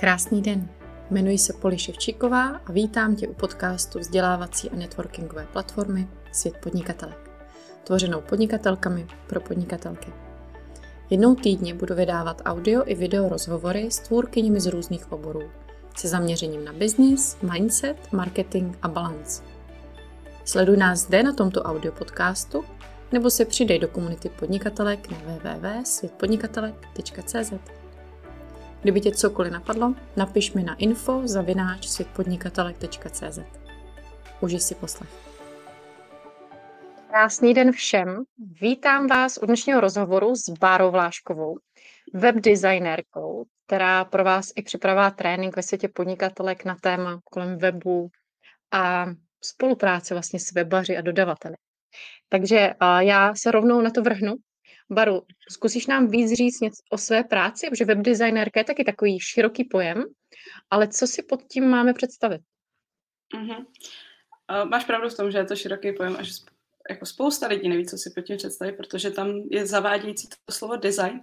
Krásný den. Jmenuji se Poli Ševčíková a vítám tě u podcastu vzdělávací a networkingové platformy Svět podnikatelek, tvořenou podnikatelkami pro podnikatelky. Jednou týdně budu vydávat audio i video rozhovory s tvůrkyněmi z různých oborů, se zaměřením na business, mindset, marketing a balance. Sleduj nás zde na tomto audio podcastu nebo se přidej do komunity podnikatelek na www.světpodnikatelek.cz. Kdyby tě cokoliv napadlo, napiš mi na info zavináč světpodnikatelek.cz. Užij si poslech. Krásný den všem. Vítám vás u dnešního rozhovoru s Bárou Vláškovou, webdesignérkou, která pro vás i připravila trénink ve světě podnikatelek na téma kolem webu a spolupráce vlastně s webaři a dodavateli. Takže já se rovnou na to vrhnu Baru, zkusíš nám víc říct něco o své práci, protože webdesignérka je taky takový široký pojem, ale co si pod tím máme představit? Uh-huh. Uh, máš pravdu v tom, že je to široký pojem a že jako spousta lidí neví, co si pod tím představit, protože tam je zavádějící to slovo design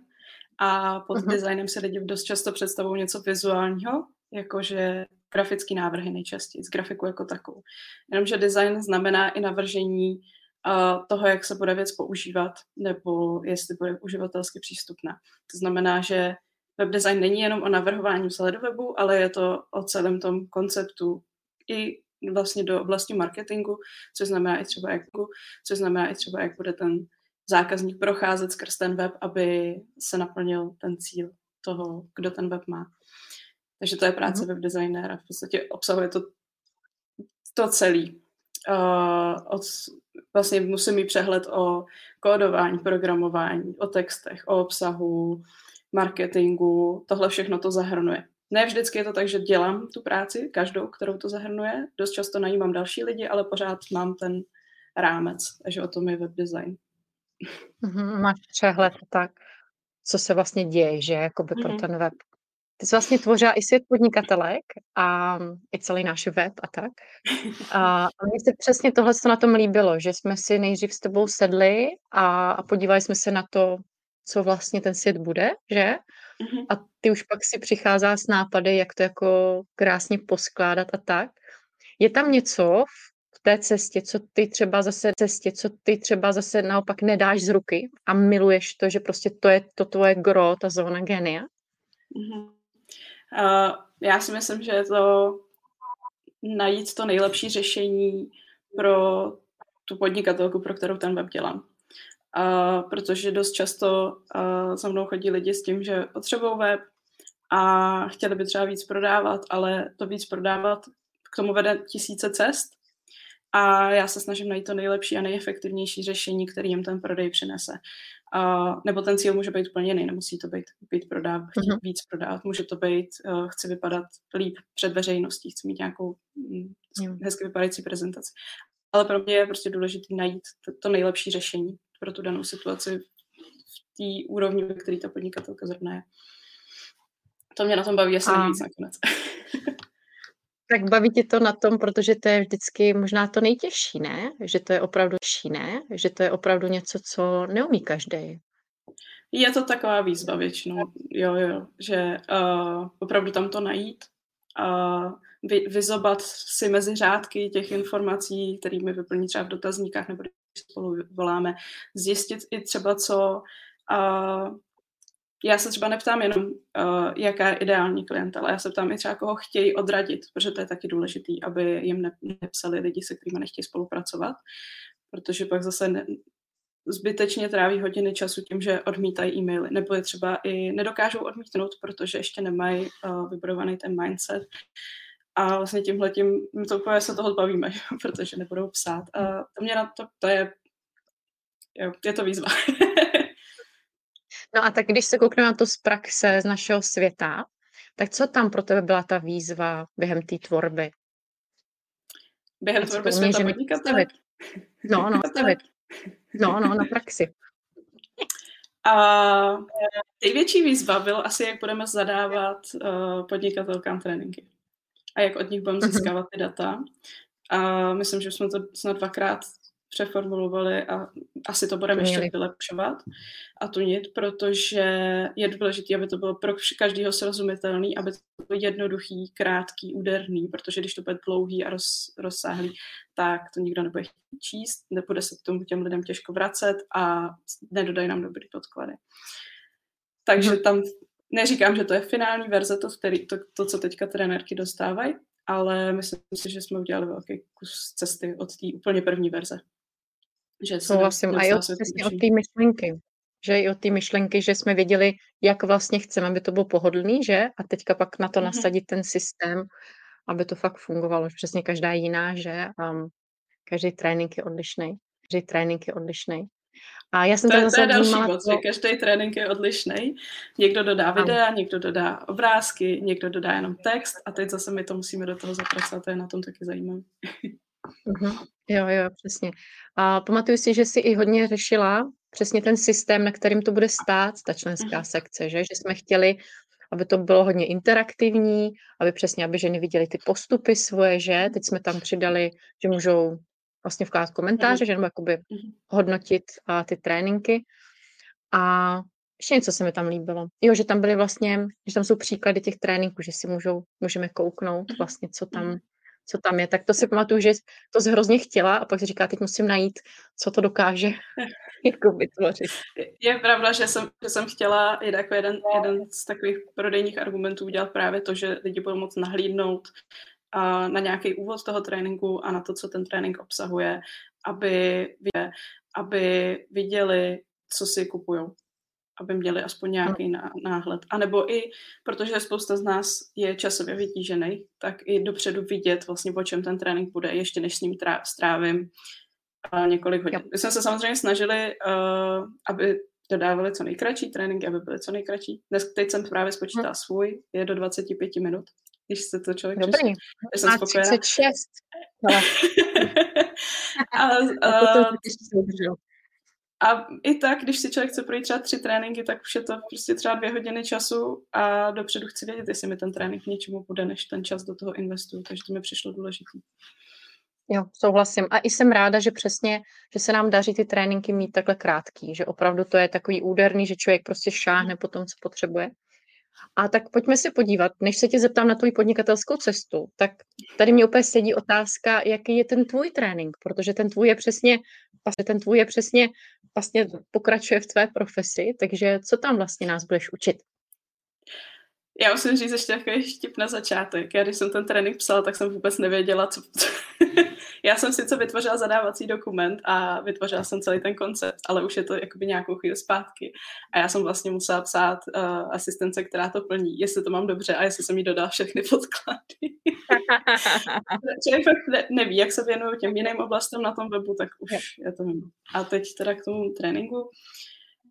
a pod uh-huh. designem se lidi dost často představují něco vizuálního, jakože grafický návrhy nejčastěji, z grafiku jako takovou. Jenomže design znamená i navržení toho, jak se bude věc používat, nebo jestli bude uživatelsky přístupná. To znamená, že web design není jenom o navrhování vzhledu webu, ale je to o celém tom konceptu i vlastně do oblasti marketingu, což znamená i třeba jak, což znamená i třeba jak bude ten zákazník procházet skrz ten web, aby se naplnil ten cíl toho, kdo ten web má. Takže to je práce mm-hmm. webdesignéra. V podstatě obsahuje to to celý. Uh, od vlastně musím mít přehled o kódování, programování, o textech, o obsahu, marketingu, tohle všechno to zahrnuje. Ne vždycky je to tak, že dělám tu práci, každou, kterou to zahrnuje. Dost často najímám další lidi, ale pořád mám ten rámec, takže o tom je web design. Mm-hmm, máš přehled tak, co se vlastně děje, že jakoby mm-hmm. pro ten web. Ty jsi vlastně tvořila i svět podnikatelek a i celý náš web a tak. A, a mně se přesně tohle na tom líbilo, že jsme si nejdřív s tebou sedli a, a podívali jsme se na to, co vlastně ten svět bude, že? Mm-hmm. A ty už pak si přicházá s nápady, jak to jako krásně poskládat a tak. Je tam něco v té cestě, co ty třeba zase cestě, co ty třeba zase naopak nedáš z ruky a miluješ to, že prostě to je to tvoje gro, ta zóna genia? Mm-hmm. Uh, já si myslím, že je to najít to nejlepší řešení pro tu podnikatelku, pro kterou ten web dělám. Uh, protože dost často uh, za mnou chodí lidi s tím, že potřebují web a chtěli by třeba víc prodávat, ale to víc prodávat k tomu vede tisíce cest a já se snažím najít to nejlepší a nejefektivnější řešení, který jim ten prodej přinese. Uh, nebo ten cíl může být úplně jiný, nemusí to být, být prodáv, chtít uh-huh. víc prodávat, může to být, uh, chci vypadat líp před veřejností, chci mít nějakou um, hezky vypadající prezentaci. Ale pro mě je prostě důležité najít to, to nejlepší řešení pro tu danou situaci v té úrovni, ve které ta podnikatelka zrovna je. To mě na tom baví asi nejvíc nakonec. Tak baví tě to na tom, protože to je vždycky možná to nejtěžší, ne? Že to je opravdu těžší, ne? Že to je opravdu něco, co neumí každý. Je to taková výzva většinou, jo, jo, že uh, opravdu tam to najít, uh, vy, vyzobat si mezi řádky těch informací, kterými vyplní třeba v dotazníkách, nebo když spolu voláme, zjistit i třeba, co uh, já se třeba neptám jenom, uh, jaká je ideální klientela, já se ptám i třeba, koho chtějí odradit, protože to je taky důležitý, aby jim ne, nepsali lidi, se kterými nechtějí spolupracovat, protože pak zase ne, zbytečně tráví hodiny času tím, že odmítají e-maily, nebo je třeba i nedokážou odmítnout, protože ještě nemají uh, vybudovaný ten mindset. A vlastně tímhle tím, to úplně se toho bavíme, protože nebudou psát. A to mě na to, to je, jo, je to výzva. No a tak když se koukneme na to z praxe, z našeho světa, tak co tam pro tebe byla ta výzva během té tvorby? Během tvorby světa podnikatele? No, no, stavit. No, no, na praxi. A největší výzva byl asi, jak budeme zadávat uh, podnikatelkám tréninky a jak od nich budeme mhm. získávat ty data. A myslím, že jsme to snad dvakrát přeformulovali a asi to budeme ještě vylepšovat a tunit, protože je důležité, aby to bylo pro každého srozumitelný, aby to bylo jednoduchý, krátký, úderný, protože když to bude dlouhý a roz, rozsáhlý, tak to nikdo nebude číst, nebude se k tomu těm lidem těžko vracet a nedodají nám dobrý podklady. Takže mhm. tam neříkám, že to je finální verze, to, který, to, to co teďka trenérky dostávají, ale myslím si, že jsme udělali velký kus cesty od té úplně první verze. Že Souhlasím. A i od, přesně od té myšlenky. Že i od té myšlenky, že jsme věděli, jak vlastně chceme, aby to bylo pohodlný, že? A teďka pak na to mm-hmm. nasadit ten systém, aby to fakt fungovalo. Přesně každá jiná, že? Um, každý trénink je odlišný. Každý trénink je odlišný. A já jsem to, to, to je další moc, to... že každý trénink je odlišný. Někdo dodá videa, někdo dodá obrázky, někdo dodá jenom text a teď zase my to musíme do toho zapracovat, to je na tom taky zajímavé. Uh-huh. Jo, jo, přesně. A pamatuju si, že jsi i hodně řešila přesně ten systém, na kterým to bude stát, ta členská uh-huh. sekce, že? že jsme chtěli, aby to bylo hodně interaktivní, aby přesně, aby ženy viděly ty postupy svoje, že? Teď jsme tam přidali, že můžou vlastně vkládat komentáře, uh-huh. že nebo jakoby hodnotit uh, ty tréninky. A ještě něco se mi tam líbilo. Jo, že tam byly vlastně, že tam jsou příklady těch tréninků, že si můžou, můžeme kouknout vlastně, co tam, co tam je. Tak to si pamatuju, že to jsi hrozně chtěla a pak si říká, teď musím najít, co to dokáže jako vytvořit. Je pravda, že jsem, že jsem chtěla i jako jeden, jeden z takových prodejních argumentů udělat právě to, že lidi budou moct nahlídnout a na nějaký úvod toho tréninku a na to, co ten trénink obsahuje, aby, aby viděli, co si kupují aby měli aspoň nějaký náhled. A nebo i, protože spousta z nás je časově vytížený, tak i dopředu vidět vlastně, po čem ten trénink bude, ještě než s ním trá- strávím uh, několik hodin. My jsme se samozřejmě snažili, uh, aby dodávali co nejkratší tréninky, aby byly co nejkratší. Dnes, teď jsem právě spočítala hmm. svůj, je do 25 minut, když se to člověk Dobrý, jsem 36. a, uh, a i tak, když si člověk chce projít třeba tři tréninky, tak už je to prostě třeba dvě hodiny času a dopředu chci vědět, jestli mi ten trénink něčemu bude, než ten čas do toho investuju. Takže to mi přišlo důležité. Jo, souhlasím. A i jsem ráda, že přesně, že se nám daří ty tréninky mít takhle krátký, že opravdu to je takový úderný, že člověk prostě šáhne po tom, co potřebuje. A tak pojďme se podívat, než se tě zeptám na tvou podnikatelskou cestu, tak tady mi úplně sedí otázka, jaký je ten tvůj trénink, protože ten tvůj je přesně, vlastně ten tvůj je přesně, vlastně pokračuje v tvé profesi, takže co tam vlastně nás budeš učit? Já musím říct ještě takový štip na začátek. Já když jsem ten trénink psala, tak jsem vůbec nevěděla, co, já jsem sice vytvořila zadávací dokument a vytvořila jsem celý ten koncept, ale už je to jakoby nějakou chvíli zpátky. A já jsem vlastně musela psát uh, asistence, která to plní, jestli to mám dobře a jestli jsem jí dodala všechny podklady. Člověk fakt ne, neví, jak se věnuju těm jiným oblastem na tom webu, tak už je to mimo. A teď teda k tomu tréninku.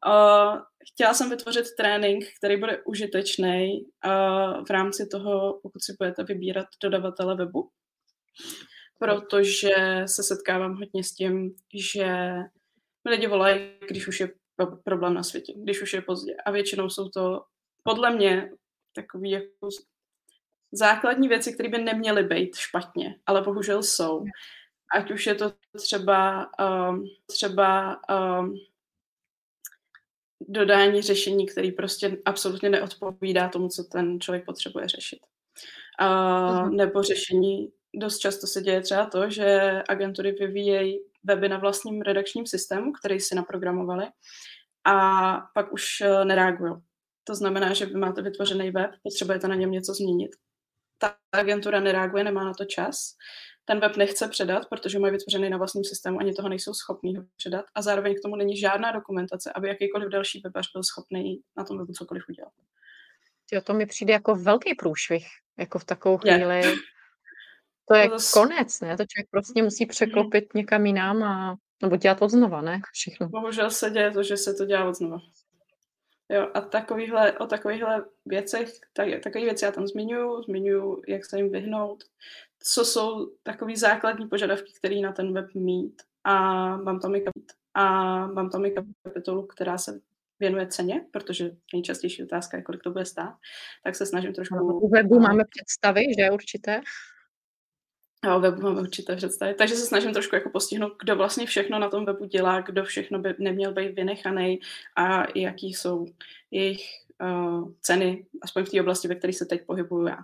Uh, chtěla jsem vytvořit trénink, který bude užitečný uh, v rámci toho, pokud si budete vybírat dodavatele webu protože se setkávám hodně s tím, že mi lidi volají, když už je problém na světě, když už je pozdě. A většinou jsou to podle mě takové jako základní věci, které by neměly být špatně, ale bohužel jsou. Ať už je to třeba, um, třeba um, dodání řešení, který prostě absolutně neodpovídá tomu, co ten člověk potřebuje řešit. Uh, nebo řešení dost často se děje třeba to, že agentury vyvíjejí weby na vlastním redakčním systému, který si naprogramovali a pak už eh, nereagují. To znamená, že vy máte vytvořený web, potřebujete na něm něco změnit. Ta agentura nereaguje, nemá na to čas. Ten web nechce předat, protože mají vytvořený na vlastním systému, ani toho nejsou schopní ho předat. A zároveň k tomu není žádná dokumentace, aby jakýkoliv další webař byl schopný na tom webu cokoliv udělat. Jo, to mi přijde jako velký průšvih, jako v takovou chvíli. To je to konec, ne? To člověk prostě musí mhm. překlopit někam jinam a nebo dělat od znova, ne? Všechno. Bohužel se děje to, že se to dělá od znova. Jo, a takovýhle, o takovýchhle věcech, tak, takové věci já tam zmiňuji, zmiňuji, jak se jim vyhnout, co jsou takové základní požadavky, které na ten web mít. A mám tam i kapit. A mám tam i kapitolu, která se věnuje ceně, protože nejčastější otázka je, kolik to bude stát, tak se snažím trošku... U webu máme představy, že určité? A o webu mám určité představy. Takže se snažím trošku jako postihnout, kdo vlastně všechno na tom webu dělá, kdo všechno by neměl být vynechaný a jaký jsou jejich uh, ceny, aspoň v té oblasti, ve které se teď pohybuju já.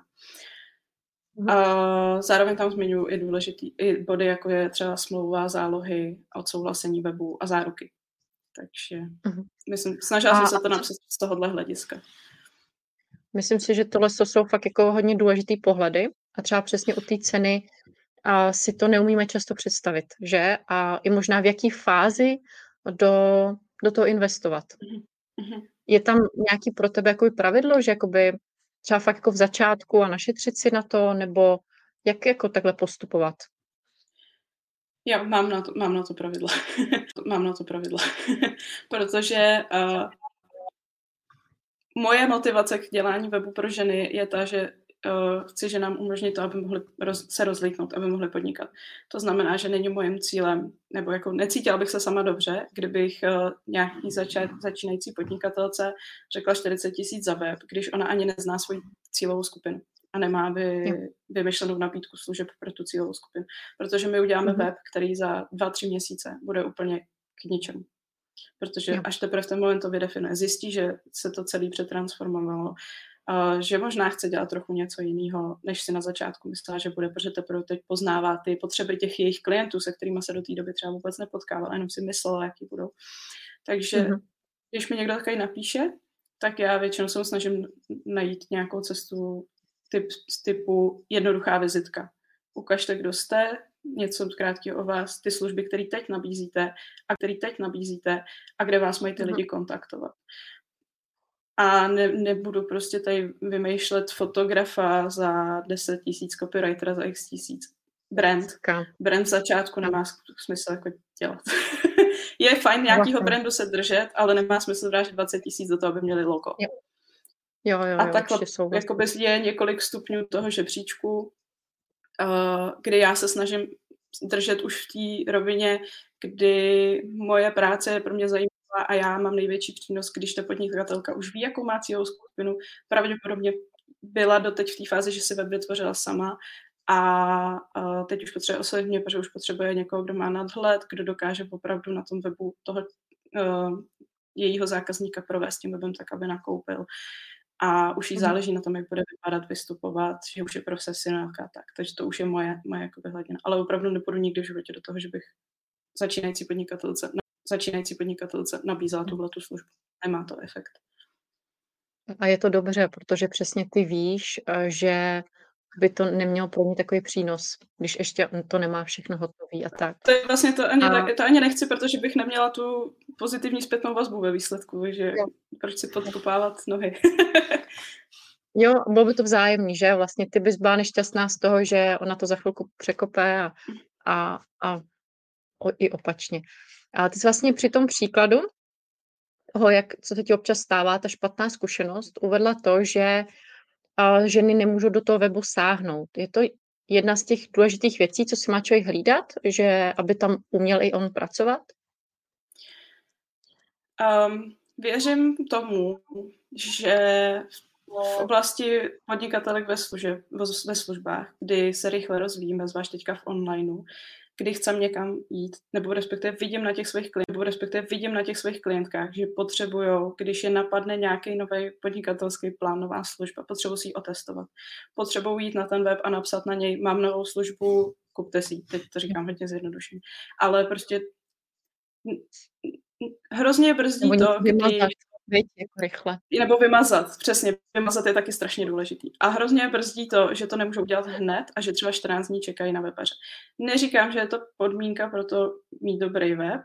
A zároveň tam zmiňuji i důležitý i body, jako je třeba smlouva, zálohy, odsouhlasení webu a záruky. Takže uh-huh. myslím, snažila jsem se to napsat z tohohle hlediska. Myslím si, že tohle jsou fakt jako hodně důležitý pohledy a třeba přesně u té ceny a si to neumíme často představit, že? A i možná v jaký fázi do, do toho investovat. Uh-huh. Je tam nějaký pro tebe jako pravidlo, že jakoby třeba fakt jako v začátku a našetřit si na to, nebo jak jako takhle postupovat? Já mám na to, mám na to pravidla. mám na to pravidla. Protože uh, moje motivace k dělání webu pro ženy je ta, že uh, chci že nám umožnit to, aby mohli roz, se rozlítnout, aby mohli podnikat. To znamená, že není mojím cílem, nebo jako necítila bych se sama dobře, kdybych uh, nějaký začat, začínající podnikatelce řekla 40 tisíc za web, když ona ani nezná svoji cílovou skupinu a nemá vy, vymyšlenou nabídku služeb pro tu cílovou skupinu. Protože my uděláme mm-hmm. web, který za dva, tři měsíce bude úplně k ničemu. Protože jo. až teprve v ten moment to vydefinuje, zjistí, že se to celé přetransformovalo, uh, že možná chce dělat trochu něco jiného, než si na začátku myslela, že bude, protože teprve teď poznává ty potřeby těch jejich klientů, se kterými se do té doby třeba vůbec nepotkávala, jenom si myslela, jaký budou. Takže mm-hmm. když mi někdo takový napíše, tak já většinou se snažím najít nějakou cestu typ, typu jednoduchá vizitka. Ukažte, kdo jste, něco krátkého o vás, ty služby, které teď nabízíte a které teď nabízíte a kde vás mají ty lidi kontaktovat. A ne, nebudu prostě tady vymýšlet fotografa za 10 tisíc, copywritera za x tisíc. Brand. Brand začátku nemá smysl jako dělat. je fajn nějakýho brandu se držet, ale nemá smysl vrážet 20 tisíc do toho, aby měli logo. Jo. Jo, jo, a takhle jako je několik stupňů toho žebříčku, uh, kdy já se snažím držet už v té rovině, kdy moje práce je pro mě zajímavá a já mám největší přínos, když ta podnikatelka už ví, jakou má cílovou skupinu. Pravděpodobně byla doteď v té fázi, že si web vytvořila sama a teď už potřebuje oslovit mě, protože už potřebuje někoho, kdo má nadhled, kdo dokáže opravdu na tom webu toho uh, jejího zákazníka provést tím webem tak, aby nakoupil a už jí mhm. záleží na tom, jak bude vypadat, vystupovat, že už je profesionálka tak. Takže to už je moje, moje jakoby hladina. Ale opravdu nepůjdu nikdy v životě do toho, že bych začínající podnikatelce, začínající podnikatelce nabízela tuhle tu službu. Nemá to efekt. A je to dobře, protože přesně ty víš, eh, že by to nemělo pro ní takový přínos, když ještě to nemá všechno hotové a tak. To je vlastně to ani, a... to ani nechci, protože bych neměla tu pozitivní zpětnou vazbu ve výsledku, že jo. proč si podkopávat nohy. jo, bylo by to vzájemný, že vlastně ty bys byla nešťastná z toho, že ona to za chvilku překope a, a, a o, i opačně. A ty jsi vlastně při tom příkladu toho, jak, co se ti občas stává, ta špatná zkušenost, uvedla to, že ženy nemůžou do toho webu sáhnout. Je to jedna z těch důležitých věcí, co si má člověk hlídat, že aby tam uměl i on pracovat? Um, věřím tomu, že v oblasti podnikatelek ve, služeb, ve službách, kdy se rychle rozvíjíme, zvlášť teďka v onlineu, kdy chcem někam jít, nebo respektive vidím na těch svých klientech, nebo respektive vidím na těch svých klientkách, že potřebují, když je napadne nějaký nový podnikatelský plán, nová služba, potřebují si ji otestovat. Potřebují jít na ten web a napsat na něj, mám novou službu, kupte si Teď to říkám hodně zjednodušeně. Ale prostě hrozně brzdí to, kdy Víte, jako rychle. Nebo vymazat, přesně. Vymazat je taky strašně důležitý. A hrozně brzdí to, že to nemůžou udělat hned a že třeba 14 dní čekají na webaře. Neříkám, že je to podmínka pro to mít dobrý web,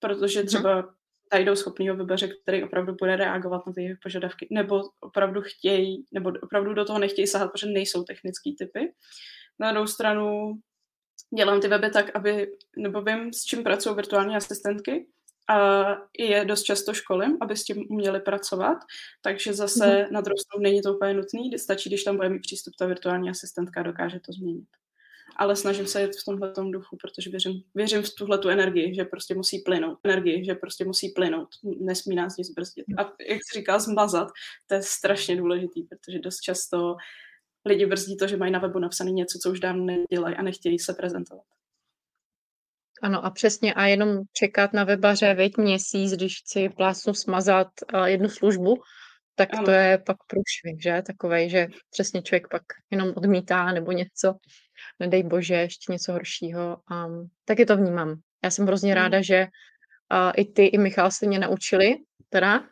protože mhm. třeba hmm. najdou schopného webaře, který opravdu bude reagovat na ty jejich požadavky, nebo opravdu chtějí, nebo opravdu do toho nechtějí sahat, protože nejsou technické typy. Na druhou stranu dělám ty weby tak, aby, nebo vím, s čím pracují virtuální asistentky, je dost často školím, aby s tím uměli pracovat, takže zase mm-hmm. na druhou stranu není to úplně nutný, stačí, když tam bude mít přístup ta virtuální asistentka dokáže to změnit. Ale snažím se jít v tomhle duchu, protože věřím, věřím v tuhle tu energii, že prostě musí plynout. Energii, že prostě musí plynout. Nesmí nás nic brzdit. A jak jsi říkal, zmazat, to je strašně důležitý, protože dost často lidi brzdí to, že mají na webu napsané něco, co už dávno nedělají a nechtějí se prezentovat. Ano a přesně a jenom čekat na webaře, veď měsíc, když chci plásnu smazat jednu službu, tak ano. to je pak průšvih, že? Takovej, že přesně člověk pak jenom odmítá nebo něco, nedej bože, ještě něco horšího. Um, taky to vnímám. Já jsem hrozně hmm. ráda, že uh, i ty, i Michal se mě naučili, teda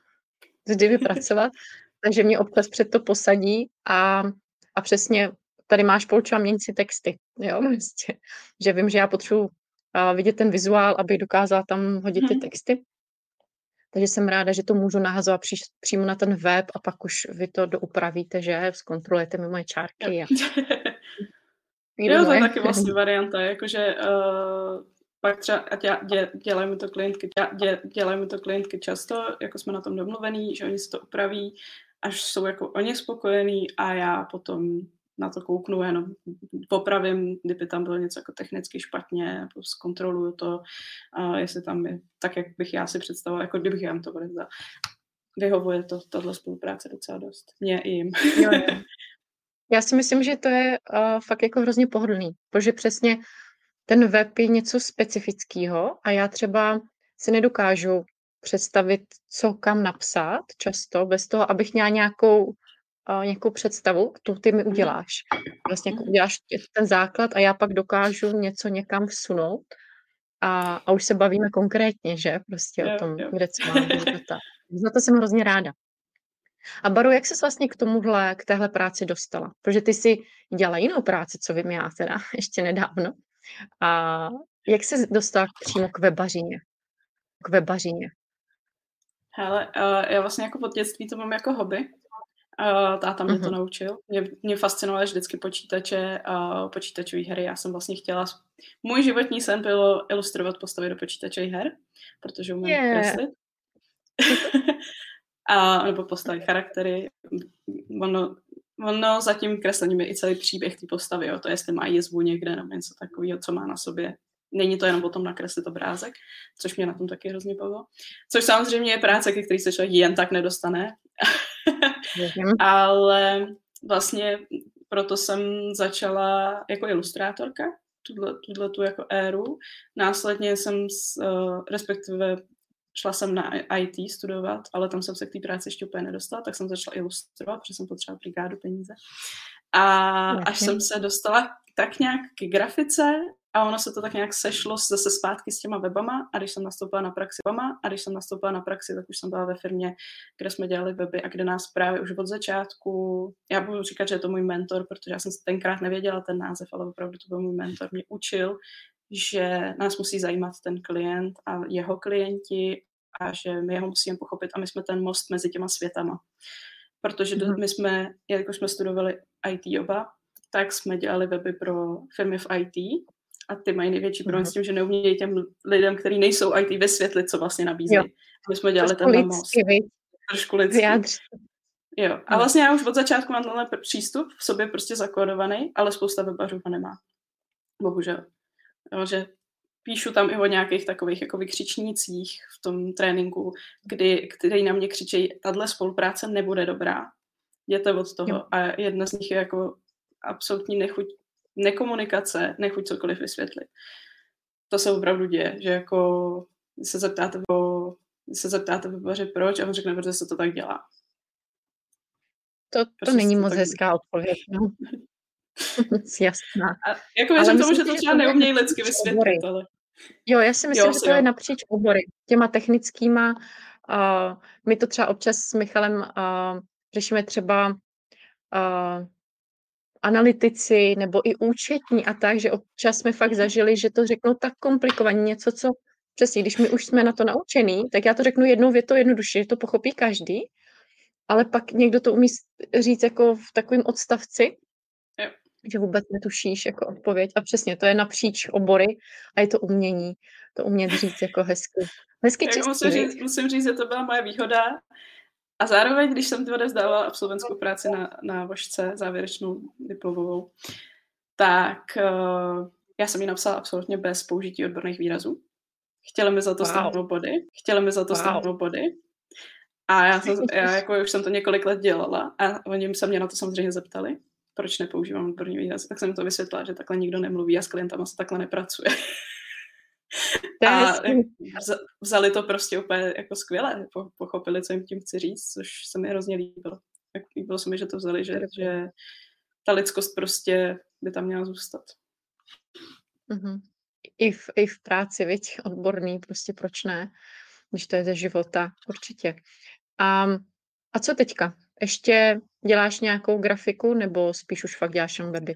vždy vypracovat, takže mě občas před to posadí a, a přesně tady máš polčo a měň si texty, jo, prostě. Že vím, že já potřebuji uh, vidět ten vizuál, aby dokázala tam hodit ty hmm. texty. Takže jsem ráda, že to můžu nahazovat při, přímo na ten web a pak už vy to doupravíte, že zkontrolujete mi moje čárky. A... jo, to je taky vlastně varianta, jakože uh, pak třeba, ať dě, dělají mi to klientky, dě, dělají mi to klientky často, jako jsme na tom domluvený, že oni si to upraví, až jsou jako oni spokojení a já potom na to kouknu, jenom popravím, kdyby tam bylo něco jako technicky špatně, zkontroluju to, a jestli tam je tak, jak bych já si představovala, jako kdybych já to odevzdala. Vyhovuje to, tato spolupráce docela dost. Mně i jim. Jo, jo. Já si myslím, že to je uh, fakt jako hrozně pohodlný, protože přesně ten web je něco specifického a já třeba si nedokážu představit, co kam napsat často, bez toho, abych měla nějakou uh, nějakou představu, tu ty mi mhm. uděláš. Vlastně jako uděláš ten základ a já pak dokážu něco někam vsunout a, a už se bavíme konkrétně, že? Prostě jo, o tom, jo. kde co mám. Za to jsem hrozně ráda. A Baru, jak jsi vlastně k tomuhle, k téhle práci dostala? Protože ty jsi dělala jinou práci, co vím já teda, ještě nedávno. A jak jsi dostala přímo k webařině? K webařině. Hele, uh, já vlastně jako pod dětství to mám jako hobby. Uh, táta mě uh-huh. to mhm. naučil. Mě, mě fascinovaly vždycky počítače a uh, počítačové hry. Já jsem vlastně chtěla... Můj životní sen bylo ilustrovat postavy do počítačových her, protože umím yeah. kreslit. a, nebo postavy charaktery. Ono, ono za tím kreslením je i celý příběh té postavy. Jo. To je, jestli má jizvu někde nebo něco takového, co má na sobě. Není to jenom o tom nakreslit obrázek, což mě na tom taky hrozně bavilo. Což samozřejmě je práce, ke který se člověk jen tak nedostane. Ale vlastně proto jsem začala jako ilustrátorka, tuhle, tuhle tu jako éru. Následně jsem, s, uh, respektive šla jsem na IT studovat, ale tam jsem se k té práci ještě úplně nedostala, tak jsem začala ilustrovat, protože jsem potřebovala brigádu peníze. A až jsem se dostala tak nějak k grafice a ono se to tak nějak sešlo zase zpátky s těma webama a když jsem nastoupila na praxi webama a když jsem nastoupila na praxi, tak už jsem byla ve firmě, kde jsme dělali weby a kde nás právě už od začátku, já budu říkat, že je to můj mentor, protože já jsem tenkrát nevěděla ten název, ale opravdu to byl můj mentor, mě učil, že nás musí zajímat ten klient a jeho klienti a že my jeho musíme pochopit a my jsme ten most mezi těma světama. Protože mm-hmm. my jsme, jelikož jsme studovali IT oba, tak jsme dělali weby pro firmy v IT a ty mají největší problém mm-hmm. s tím, že neumějí těm lidem, kteří nejsou IT, vysvětlit, co vlastně nabízejí. My jsme dělali ten most. Trošku lidský. Jo. A vlastně já už od začátku mám tenhle přístup v sobě prostě zakódovaný, ale spousta webařů ho nemá. Bohužel. Jo, že píšu tam i o nějakých takových jako vykřičnících v tom tréninku, kdy, který na mě křičí, tahle spolupráce nebude dobrá. Jděte od toho. Jo. A jedna z nich je jako absolutní nechuť nekomunikace, nechuť cokoliv vysvětlit. To se opravdu děje, že jako se zeptáte o, se zeptáte webaře proč a on řekne, protože se to tak dělá. To, to prostě není moc hezká odpověď. No. Jasná. A jako věřím tomu, že to třeba neumějí lidsky vysvětlit, ale... Jo, já si myslím, jo, že to jo. je napříč obory. Těma technickýma, uh, my to třeba občas s Michalem uh, řešíme třeba uh, analytici nebo i účetní a tak, že občas jsme fakt zažili, že to řeknou tak komplikovaně, něco, co přesně, když my už jsme na to naučený, tak já to řeknu jednou větou jednoduše, že to pochopí každý, ale pak někdo to umí říct jako v takovém odstavci, jo. že vůbec netušíš jako odpověď a přesně, to je napříč obory a je to umění, to umět říct jako hezky. Hezky jako musím, říct, musím říct, že to byla moje výhoda, a zároveň, když jsem ty vzdala absolventskou práci na, na vožce, závěrečnou diplomovou, tak uh, já jsem ji napsala absolutně bez použití odborných výrazů. Chtěli mi za to wow. stáhnout body. Chtěli mi za to wow. stáhnout body. A já, jsem, já jako už jsem to několik let dělala a oni se mě na to samozřejmě zeptali. proč nepoužívám odborný výraz. Tak jsem to vysvětlila, že takhle nikdo nemluví a s klientama se takhle nepracuje. a vzali to prostě úplně jako skvěle, pochopili, co jim tím chci říct, což se mi hrozně líbilo. Tak líbilo se mi, že to vzali, že, že ta lidskost prostě by tam měla zůstat. Mm-hmm. I, v, I v práci, viď, odborný, prostě proč ne, když to je ze života, určitě. A, a co teďka? Ještě děláš nějakou grafiku, nebo spíš už fakt děláš jen weby?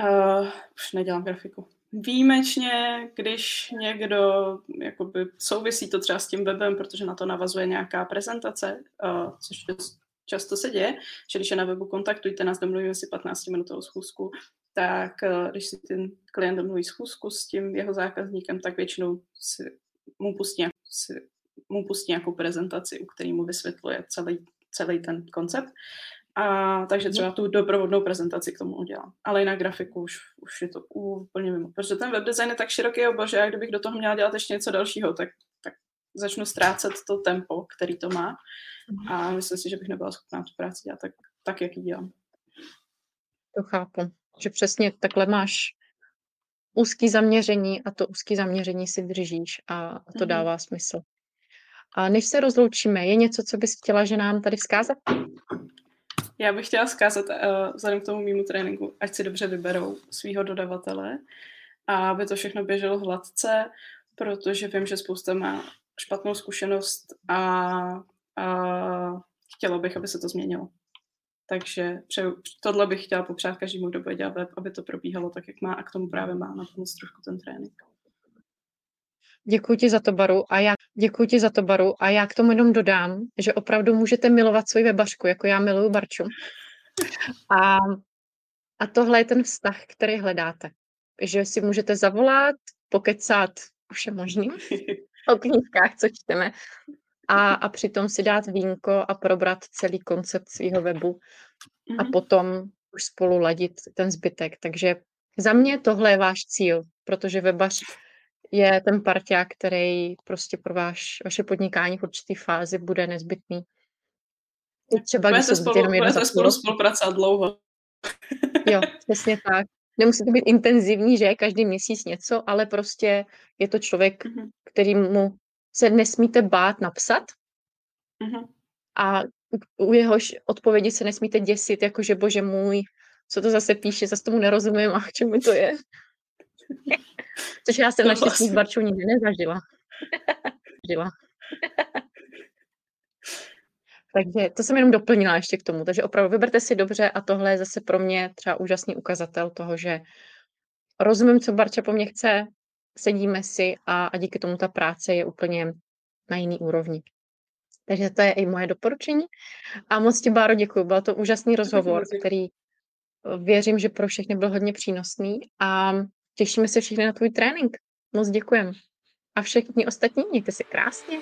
Uh, už nedělám grafiku. Výjimečně, když někdo, jakoby souvisí to třeba s tím webem, protože na to navazuje nějaká prezentace, uh, což často se děje, že když je na webu kontaktujte nás, domluvíme si 15 minutovou schůzku, tak uh, když si ten klient domluví schůzku s tím jeho zákazníkem, tak většinou si mu pustí, si, mu pustí nějakou prezentaci, u který mu vysvětluje celý, celý ten koncept. A takže mhm. třeba tu doprovodnou prezentaci k tomu udělám. Ale jinak grafiku už, už je to úplně mimo. Protože ten webdesign je tak široký obor, že já kdybych do toho měla dělat ještě něco dalšího, tak, tak začnu ztrácet to tempo, který to má. Mhm. A myslím si, že bych nebyla schopná tu práci dělat tak, tak jak ji dělám. To chápu. Že přesně takhle máš úzký zaměření a to úzký zaměření si držíš a to mm-hmm. dává smysl. A než se rozloučíme, je něco, co bys chtěla, že nám tady vzkázat? Já bych chtěla zkázat uh, vzhledem k tomu mýmu tréninku, ať si dobře vyberou svého dodavatele a aby to všechno běželo hladce, protože vím, že spousta má špatnou zkušenost a, a chtěla bych, aby se to změnilo. Takže přeju, tohle bych chtěla popřát každému, kdo bude dělat web, aby to probíhalo tak, jak má a k tomu právě má na pomoc trošku ten trénink. Děkuji ti za to, Baru. A já děkuji ti za to, Baru. A já k tomu jenom dodám, že opravdu můžete milovat svoji webařku, jako já miluju Barču. A, a tohle je ten vztah, který hledáte. Že si můžete zavolat, pokecat, už je možný, o knížkách, co čteme, a, a přitom si dát vínko a probrat celý koncept svého webu a mm-hmm. potom už spolu ladit ten zbytek. Takže za mě tohle je váš cíl, protože webař je ten parťák, který prostě pro váš, vaše podnikání v určitý fázi bude nezbytný. I třeba, když se spolu, jenom budete spolu spolupracovat dlouho. jo, přesně tak. Nemusí to být intenzivní, že každý měsíc něco, ale prostě je to člověk, mm-hmm. který mu se nesmíte bát napsat mm-hmm. a u jehož odpovědi se nesmíte děsit, jakože bože můj, co to zase píše, zase tomu nerozumím a k čemu to je. Což já jsem naštěstí s vlastně. Barčou nikdy nezažila. Žila. Takže to jsem jenom doplnila ještě k tomu. Takže opravdu vyberte si dobře a tohle je zase pro mě třeba úžasný ukazatel toho, že rozumím, co Barča po mně chce, sedíme si a, a díky tomu ta práce je úplně na jiný úrovni. Takže to je i moje doporučení. A moc ti, Báro, děkuji. Byl to úžasný rozhovor, který věřím, že pro všechny byl hodně přínosný a těšíme se všichni na tvůj trénink. Moc děkujem. A všichni ostatní, mějte se krásně.